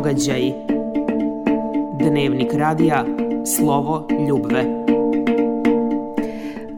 Događaji Dnevnik radija Slovo Ljubve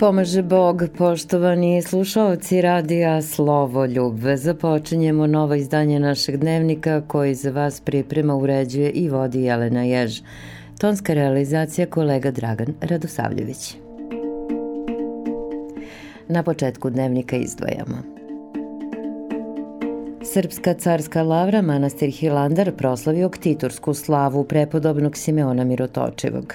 Pomaže Bog, poštovani slušalci radija Slovo Ljubve. Započinjemo novo izdanje našeg dnevnika koji za vas priprema, uređuje i vodi Jelena Jež. Tonska realizacija kolega Dragan Radosavljević. Na početku dnevnika izdvajamo. Srpska carska lavra manastir Hilandar proslavio ktitorsku slavu prepodobnog Simeona Mirotočevog.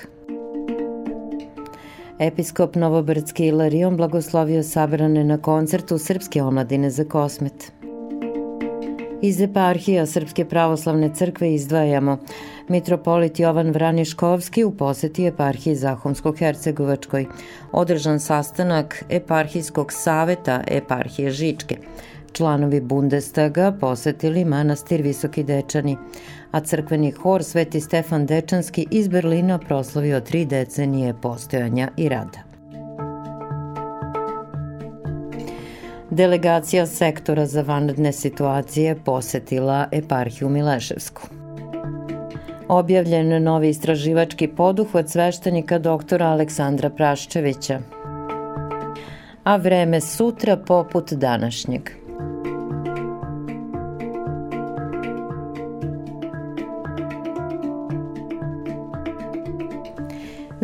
Episkop Novobrdski Ilarion blagoslovio sabrane na koncertu Srpske omladine za kosmet. Iz eparhija Srpske pravoslavne crkve izdvajamo Mitropolit Jovan Vraniškovski u poseti eparhiji Zahomsko-Hercegovačkoj, održan sastanak eparhijskog saveta eparhije Žičke – članovi Bundestaga posetili manastir Visoki Dečani, a crkveni hor Sveti Stefan Dečanski iz Berlina proslavio tri decenije postojanja i rada. Delegacija sektora za vanredne situacije posetila eparhiju Mileševsku. Objavljen novi istraživački poduhvat sveštenika doktora Aleksandra Praščevića, a vreme sutra poput današnjeg –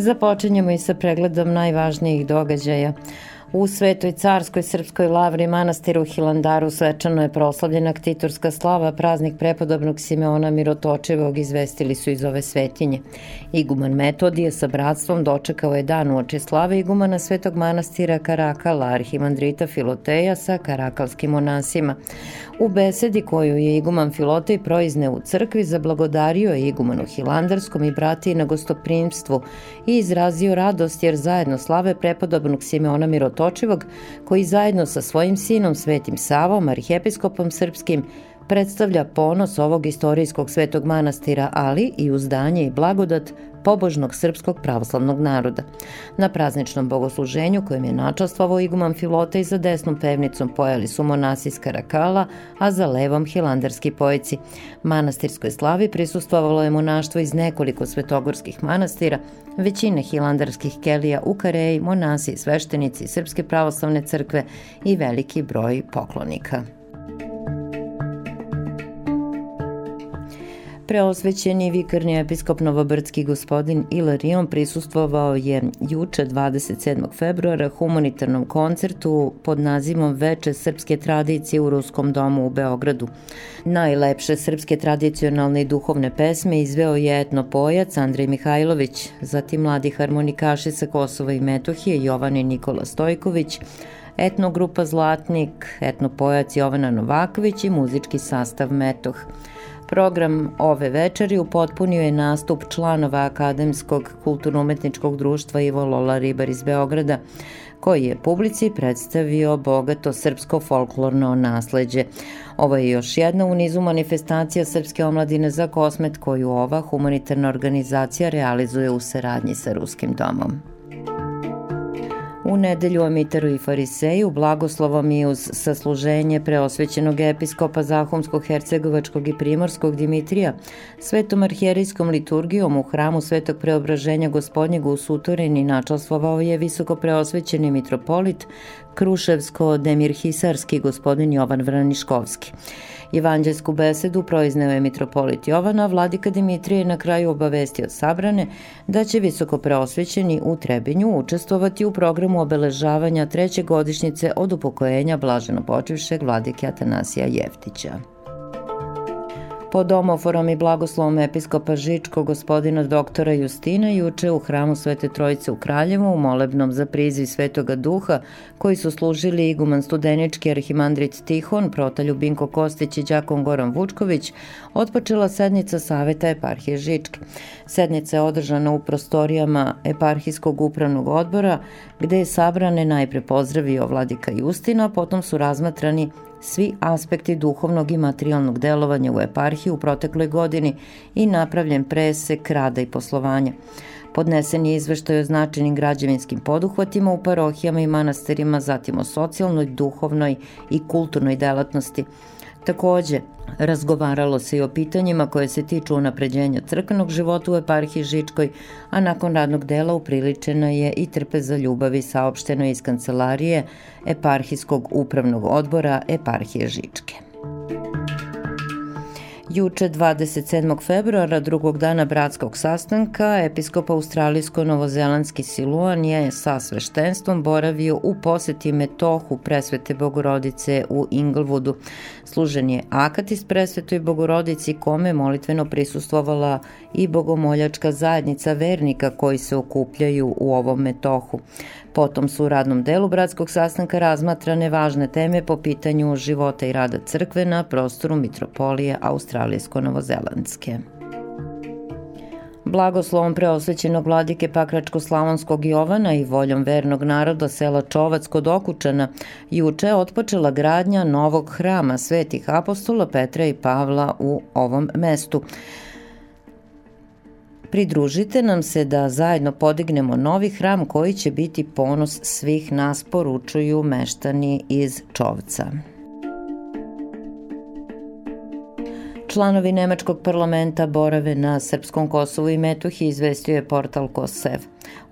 Započinjemo i sa pregledom najvažnijih događaja. U Svetoj carskoj srpskoj lavri manastiru Hilandaru svečano je proslavljena ktitorska slava, praznik prepodobnog Simeona Mirotočevog izvestili su iz ove svetinje. Iguman Metodije sa bratstvom dočekao je dan uoči slave igumana svetog manastira Karakala, arhimandrita Filoteja sa karakalskim monasima. U besedi koju je iguman Filotej proizne u crkvi zablagodario je igumanu Hilandarskom i brati na gostoprimstvu i izrazio radost jer zajedno slave prepodobnog Simeona Mirotočivog koji zajedno sa svojim sinom Svetim Savom, arhijepiskopom srpskim, predstavlja ponos ovog istorijskog svetog manastira, ali i uzdanje i blagodat pobožnog srpskog pravoslavnog naroda. Na prazničnom bogosluženju kojem je načastvovao iguman Filota i za desnom pevnicom pojeli su monasi iz Karakala, a za levom hilandarski pojici. Manastirskoj slavi prisustvovalo je monaštvo iz nekoliko svetogorskih manastira, većine hilandarskih kelija u Kareji, monasi, sveštenici Srpske pravoslavne crkve i veliki broj poklonika. Preosvećeni vikarni episkop Novobrdski gospodin Ilarion prisustvovao je juče 27. februara humanitarnom koncertu pod nazivom Veče srpske tradicije u Ruskom domu u Beogradu. Najlepše srpske tradicionalne i duhovne pesme izveo je etnopojac Andrej Mihajlović, zatim mladi harmonikaši sa Kosova i Metohije Jovan i Nikola Stojković, etnogrupa Zlatnik, etnopojac Jovana Novaković i muzički sastav Metoh. Program ove večeri upotpunio je nastup članova Akademskog kulturno-umetničkog društva Ivo Lola Ribar iz Beograda, koji je publici predstavio bogato srpsko folklorno nasleđe. Ovo je još jedna u nizu manifestacija Srpske omladine za kosmet koju ova humanitarna organizacija realizuje u saradnji sa Ruskim domom. U nedelju o Mitaru i Fariseju blagoslovom i uz sasluženje preosvećenog episkopa Zahumskog, Hercegovačkog i Primorskog Dimitrija, svetom arhijerijskom liturgijom u hramu Svetog preobraženja gospodnjeg u Sutorini načalstvovao je visoko preosvećeni mitropolit Kruševsko-Demirhisarski gospodin Jovan Vraniškovski. Evanđelsku besedu proizneo je mitropolit Jovana, vladika Dimitrije je na kraju obavestio sabrane da će visoko preosvećeni u Trebinju učestvovati u programu obeležavanja treće godišnjice od upokojenja blaženo počivšeg vladike Atanasija Jeftića. Pod omoforom i blagoslovom episkopa Žičko gospodina doktora Justina juče u hramu Svete Trojice u Kraljevu u molebnom za priziv Svetoga Duha koji su služili iguman studenički arhimandrit Tihon, prota Ljubinko Kostić i Đakon Goran Vučković, otpočela sednica Saveta eparhije Žičke. Sednica je održana u prostorijama eparhijskog upravnog odbora gde je sabrane najpre pozdravio vladika Justina, potom su razmatrani svi aspekti duhovnog i materijalnog delovanja u eparhiji u protekloj godini i napravljen presek rada i poslovanja. Podnesen je izveštaj o značajnim građevinskim poduhvatima u parohijama i manastirima, zatim o socijalnoj, duhovnoj i kulturnoj delatnosti. Takođe, razgovaralo se i o pitanjima koje se tiču unapređenja crkvenog života u eparhiji Žičkoj, a nakon radnog dela upriličena je i trpeza ljubavi saopšteno iz kancelarije eparhijskog upravnog odbora eparhije Žičke. Juče 27. februara, drugog dana bratskog sastanka, episkop australijsko-novozelandski Siluan je sa sveštenstvom boravio u poseti Metohu presvete Bogorodice u Inglewoodu. Služen je Akatis presvetoj Bogorodici kome molitveno prisustvovala i bogomoljačka zajednica vernika koji se okupljaju u ovom Metohu. Potom su u radnom delu bratskog sastanka razmatrane važne teme po pitanju života i rada crkve na prostoru mitropolije Australijsko-Novozelandske. Blagoslovom preosvećenog vladike Pakračko-Slavonskog Jovana i voljom vernog naroda sela Čovac kod Okučana, juče je otpočela gradnja novog hrama svetih apostola Petra i Pavla u ovom mestu. Pridružite nam se da zajedno podignemo novi hram koji će biti ponos svih nas, poručuju meštani iz Čovca. Članovi Nemačkog parlamenta borave na Srpskom Kosovu i Metohiji izvestio je portal Kosev.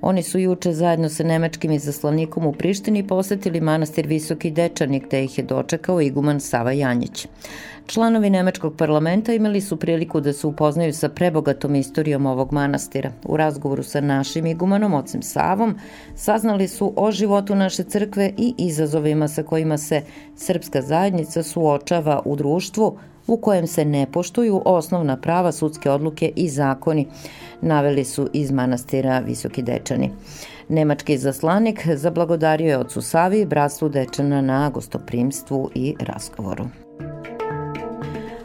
Oni su juče zajedno sa nemačkim izaslanikom u Prištini posetili manastir Visoki Dečani gde ih je dočekao iguman Sava Janjić. Članovi Nemačkog parlamenta imali su priliku da se upoznaju sa prebogatom istorijom ovog manastira. U razgovoru sa našim igumanom, ocem Savom, saznali su o životu naše crkve i izazovima sa kojima se srpska zajednica suočava u društvu, u kojem se ne poštuju osnovna prava sudske odluke i zakoni, naveli su iz manastira Visoki Dečani. Nemački zaslanik zablagodario je ocu Savi bratstvu Dečana na gostoprimstvu i razgovoru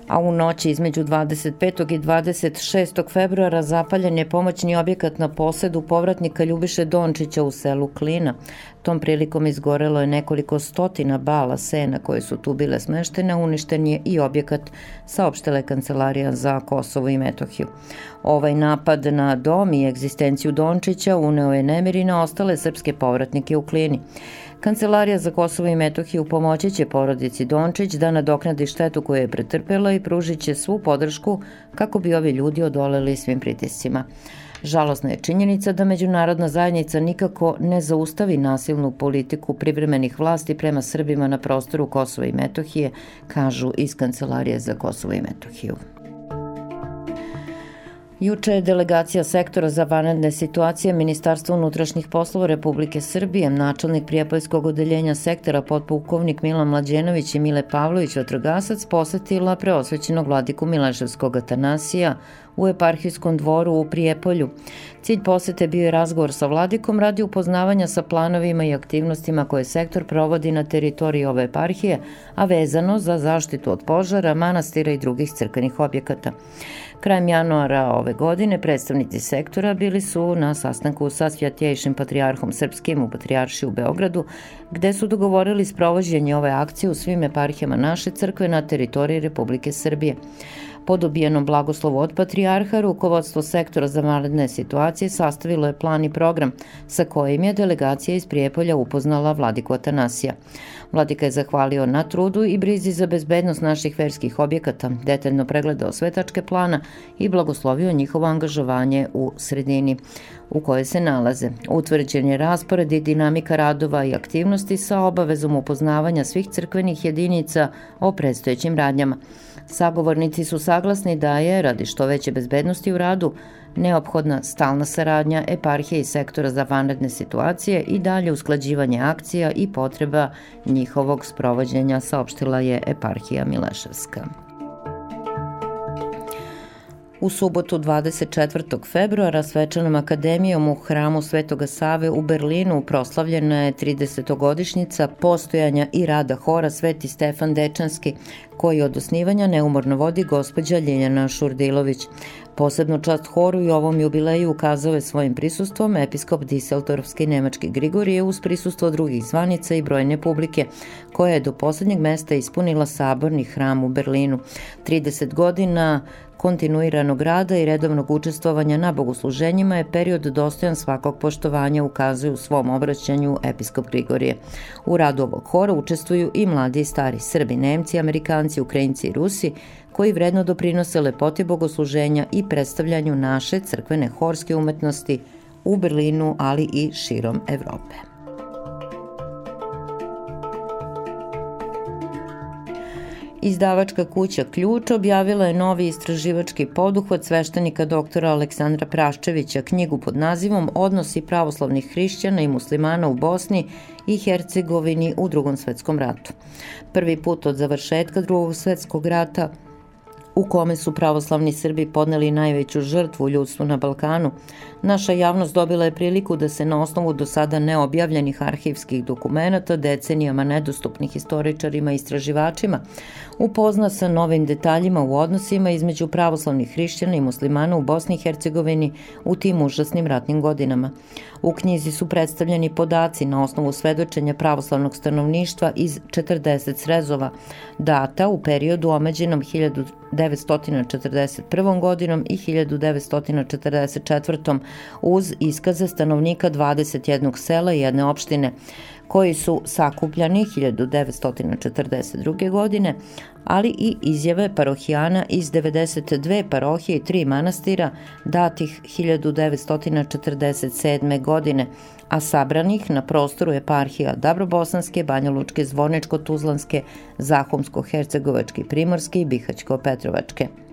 a u noći između 25. i 26. februara zapaljen je pomoćni objekat na posedu povratnika Ljubiše Dončića u selu Klina. Tom prilikom izgorelo je nekoliko stotina bala sena koje su tu bile smeštene, uništen je i objekat saopštele Kancelarija za Kosovo i Metohiju. Ovaj napad na dom i egzistenciju Dončića uneo je nemiri na ostale srpske povratnike u Klini. Kancelarija za Kosovo i Metohiju pomoći će porodici Dončić da nadoknadi štetu koju je pretrpela i pružit će svu podršku kako bi ovi ljudi odoleli svim pritiscima. Žalosna je činjenica da međunarodna zajednica nikako ne zaustavi nasilnu politiku privremenih vlasti prema Srbima na prostoru Kosova i Metohije, kažu iz Kancelarije za Kosovo i Metohiju. Juče je delegacija sektora za vanredne situacije Ministarstva unutrašnjih poslova Republike Srbije, načelnik Prijepoljskog odeljenja sektora podpukovnik Milan Mlađenović i Mile Pavlović Vatrogasac posetila preosvećenog vladiku Mileševskog Atanasija u eparhijskom dvoru u Prijepolju. Cilj posete bio je razgovor sa vladikom radi upoznavanja sa planovima i aktivnostima koje sektor provodi na teritoriji ove eparhije, a vezano za zaštitu od požara, manastira i drugih crkvenih objekata. Krajem januara ove godine predstavnici sektora bili su na sastanku sa Svjatjejšim patrijarhom Srpskim u Patrijarši u Beogradu, gde su dogovorili sprovođenje ove akcije u svim eparhijama naše crkve na teritoriji Republike Srbije. Po dobijenom blagoslovu od Patrijarha, rukovodstvo sektora za vanredne situacije sastavilo je plan i program sa kojim je delegacija iz Prijepolja upoznala vladiku Atanasija. Vladika je zahvalio na trudu i brizi za bezbednost naših verskih objekata, detaljno pregledao sve tačke plana i blagoslovio njihovo angažovanje u sredini u kojoj se nalaze. Utvrđen je raspored i dinamika radova i aktivnosti sa obavezom upoznavanja svih crkvenih jedinica o predstojećim radnjama. Sagovornici su saglasni da je, radi što veće bezbednosti u radu, neophodna stalna saradnja eparhije i sektora za vanredne situacije i dalje usklađivanje akcija i potreba njihovog sprovođenja, saopštila je eparhija Mileševska. U subotu 24. februara svečanom akademijom u hramu Svetoga Save u Berlinu proslavljena je 30. postojanja i rada hora Sveti Stefan Dečanski, koji od osnivanja neumorno vodi gospođa Ljeljana Šurdilović. Posebnu čast horu i ovom jubileju ukazao je svojim prisustvom episkop Diseltorfski nemački Grigorije uz prisustvo drugih zvanica i brojne publike, koja je do poslednjeg mesta ispunila saborni hram u Berlinu. 30 godina kontinuiranog rada i redovnog učestvovanja na bogosluženjima je period dostojan svakog poštovanja, ukazuje u svom obraćanju episkop Grigorije. U radu ovog hora učestvuju i mladi i stari Srbi, Nemci, Amerikanci, Ukrajinci i Rusi, koji vredno doprinose lepoti bogosluženja i predstavljanju naše crkvene horske umetnosti u Berlinu, ali i širom Evrope. Izdavačka kuća Ključ objavila je novi istraživački poduhvat sveštenika doktora Aleksandra Praščevića, knjigu pod nazivom Odnosi pravoslavnih hrišćana i muslimana u Bosni i Hercegovini u drugom svetskom ratu. Prvi put od završetka drugog svetskog rata u kome su pravoslavni Srbi podneli najveću žrtvu ljudstvu na Balkanu, naša javnost dobila je priliku da se na osnovu do sada neobjavljenih arhivskih dokumenta, decenijama nedostupnih istoričarima i istraživačima, upozna sa novim detaljima u odnosima između pravoslavnih hrišćana i muslimana u Bosni i Hercegovini u tim užasnim ratnim godinama. U knjizi su predstavljeni podaci na osnovu svedočenja pravoslavnog stanovništva iz 40 srezova, data u periodu omeđenom 1941. godinom i 1944. uz iskaze stanovnika 21 sela i jedne opštine, koji su sakupljani 1942. godine, ali i izjave parohijana iz 92 parohije i tri manastira datih 1947. godine, a sabranih na prostoru eparhija Dabrobosanske, Banjalučke, Zvorničko-Tuzlanske, Zahumsko-Hercegovačke, Primorske i Bihać-Petrovačke.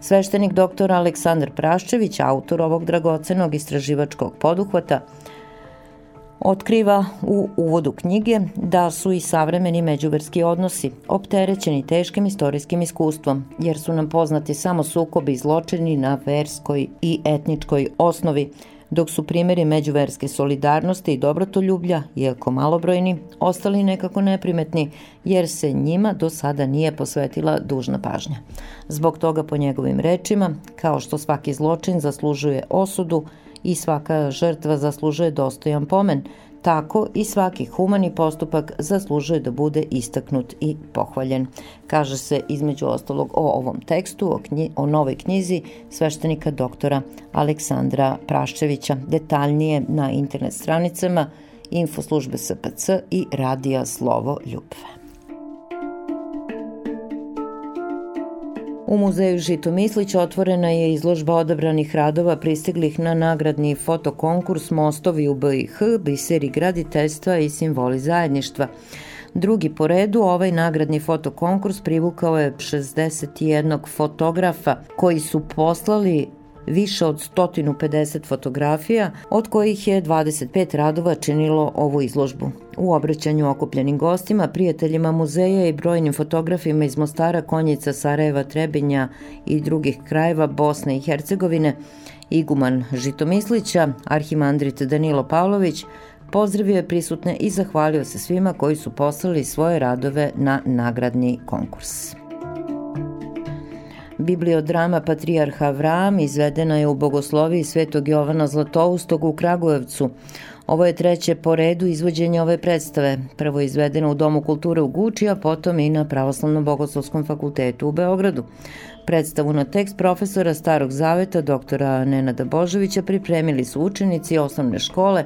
Sveštenik dr. Aleksandar Praščević, autor ovog dragocenog istraživačkog poduhvata, otkriva u uvodu knjige da su i savremeni međuverski odnosi opterećeni teškim istorijskim iskustvom, jer su nam poznati samo sukobi i zločini na verskoj i etničkoj osnovi, dok su primjeri međuverske solidarnosti i dobrotoljublja, iako malobrojni, ostali nekako neprimetni, jer se njima do sada nije posvetila dužna pažnja. Zbog toga, po njegovim rečima, kao što svaki zločin zaslužuje osudu, i svaka žrtva zaslužuje dostojan pomen, tako i svaki humani postupak zaslužuje da bude istaknut i pohvaljen. Kaže se između ostalog o ovom tekstu, o, knji, o novoj knjizi sveštenika doktora Aleksandra Praščevića, detaljnije na internet stranicama infoslužbe SPC i radija Slovo Ljubve. U muzeju Žito Mislić otvorena je izložba odabranih radova pristiglih na nagradni fotokonkurs Mostovi u BiH, biseri graditeljstva i simboli zajedništva. Drugi po redu, ovaj nagradni fotokonkurs privukao je 61 fotografa koji su poslali više od 150 fotografija, od kojih je 25 radova činilo ovu izložbu. U obraćanju okupljenim gostima, prijateljima muzeja i brojnim fotografima iz Mostara, Konjica, Sarajeva, Trebinja i drugih krajeva Bosne i Hercegovine, Iguman Žitomislića, arhimandrit Danilo Pavlović, pozdravio je prisutne i zahvalio se svima koji su poslali svoje radove na nagradni konkurs. Bibliodrama Patrijarha Avram izvedena je u bogosloviji Svetog Jovana Zlatoustog u Kragujevcu. Ovo je treće po redu izvođenje ove predstave. Prvo je izvedena u Domu kulture u Guči, a potom i na Pravoslavnom bogoslovskom fakultetu u Beogradu. Predstavu na tekst profesora Starog Zaveta, doktora Nenada Božovića, pripremili su učenici osnovne škole,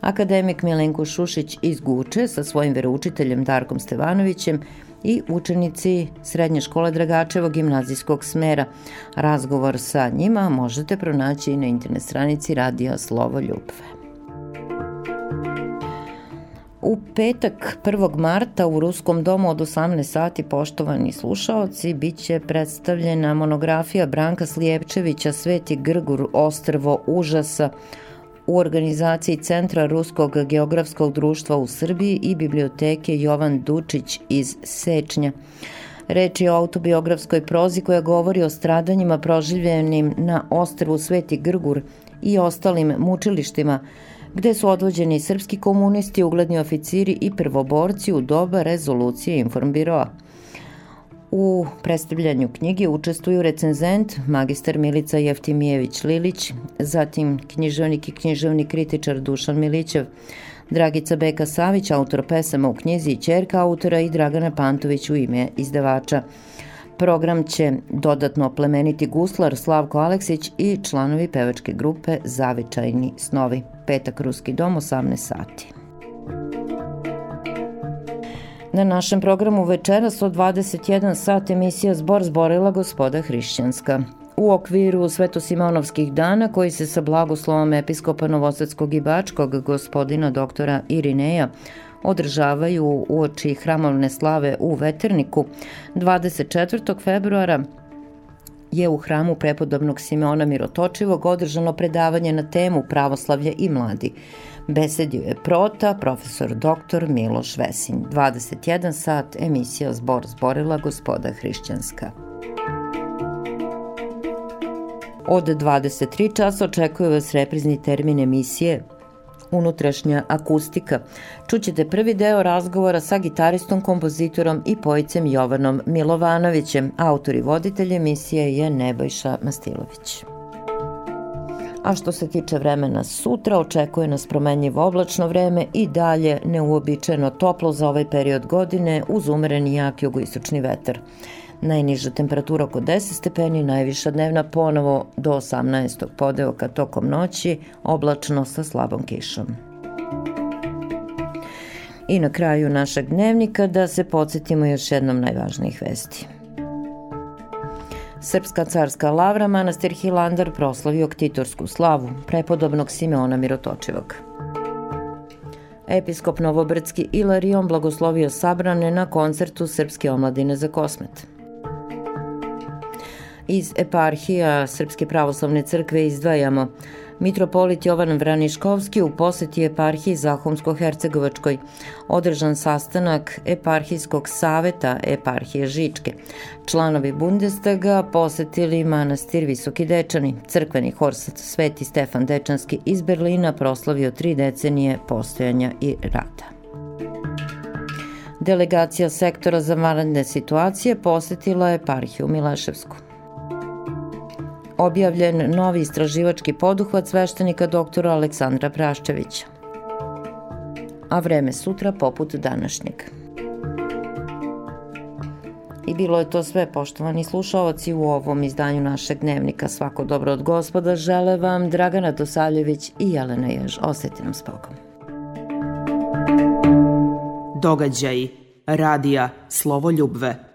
akademik Milenko Šušić iz Guče sa svojim veroučiteljem Darkom Stevanovićem i učenici Srednje škole Dragačevog gimnazijskog smera. Razgovor sa njima možete pronaći na internet stranici Radija Slovo Ljubve. U petak 1. marta u Ruskom domu od 18 sati, poštovani slušaoci, bit će predstavljena monografija Branka Slijepčevića Sveti Grgur Ostrvo užasa u organizaciji Centra Ruskog geografskog društva u Srbiji i biblioteke Jovan Dučić iz Sečnja. Reč je o autobiografskoj prozi koja govori o stradanjima proživljenim na ostrvu Sveti Grgur i ostalim mučilištima, gde su odvođeni srpski komunisti, ugledni oficiri i prvoborci u doba rezolucije Informbiroa. U predstavljanju knjige učestvuju recenzent, magister Milica Jeftimijević-Lilić, zatim književnik i književni kritičar Dušan Milićev, Dragica Beka Savić, autor pesama u knjizi i čerka autora i Dragana Pantović u ime izdavača. Program će dodatno oplemeniti guslar Slavko Aleksić i članovi pevačke grupe Zavičajni snovi. Petak Ruski dom, 18 sati. Na našem programu večeras od 21 sat emisija Zbor zborila gospoda Hrišćanska. U okviru Svetosimonovskih dana koji se sa blagoslovom episkopa Novosadskog i Bačkog gospodina doktora Irineja održavaju u oči hramovne slave u Veterniku 24. februara je u hramu prepodobnog Simeona Mirotočivog održano predavanje na temu pravoslavlje i mladi. Besedio je prota, profesor dr. Miloš Vesin. 21 sat, emisija Zbor zborila gospoda Hrišćanska. Od 23 časa očekuje vas reprizni termin emisije unutrašnja akustika. Čućete prvi deo razgovora sa gitaristom, kompozitorom i pojicem Jovanom Milovanovićem. Autor i voditelj emisije je Nebojša Mastilović. A što se tiče vremena sutra, očekuje nas promenjivo oblačno vreme i dalje neuobičajeno toplo za ovaj period godine uz umereni jak jugoistočni vetar. Najniža temperatura oko 10 stepeni, najviša dnevna ponovo do 18. podeoka tokom noći, oblačno sa slabom kišom. I na kraju našeg dnevnika da se podsjetimo još jednom najvažnijih vesti. Srpska carska lavra manastir Hilandar proslavio ktitorsku slavu prepodobnog Simeona Mirotočivog. Episkop Novobrdski Ilarion blagoslovio sabrane na koncertu Srpske omladine za kosmet iz eparhija Srpske pravoslavne crkve izdvajamo Mitropolit Jovan Vraniškovski u poseti eparhiji Zahomsko-Hercegovačkoj, održan sastanak eparhijskog saveta eparhije Žičke. Članovi Bundestaga posetili manastir Visoki Dečani, crkveni horsat Sveti Stefan Dečanski iz Berlina proslavio tri decenije postojanja i rada. Delegacija sektora za vanredne situacije posetila je eparhiju Mileševsku objavljen novi istraživački poduhvat sveštenika doktora Aleksandra Praščevića. A vreme sutra poput današnjeg. I bilo je to sve, poštovani slušalci, u ovom izdanju našeg dnevnika. Svako dobro od gospoda žele vam Dragana Dosaljević i Jelena Jež. Ostajte nam s Bogom. Događaj radija Slovo ljubve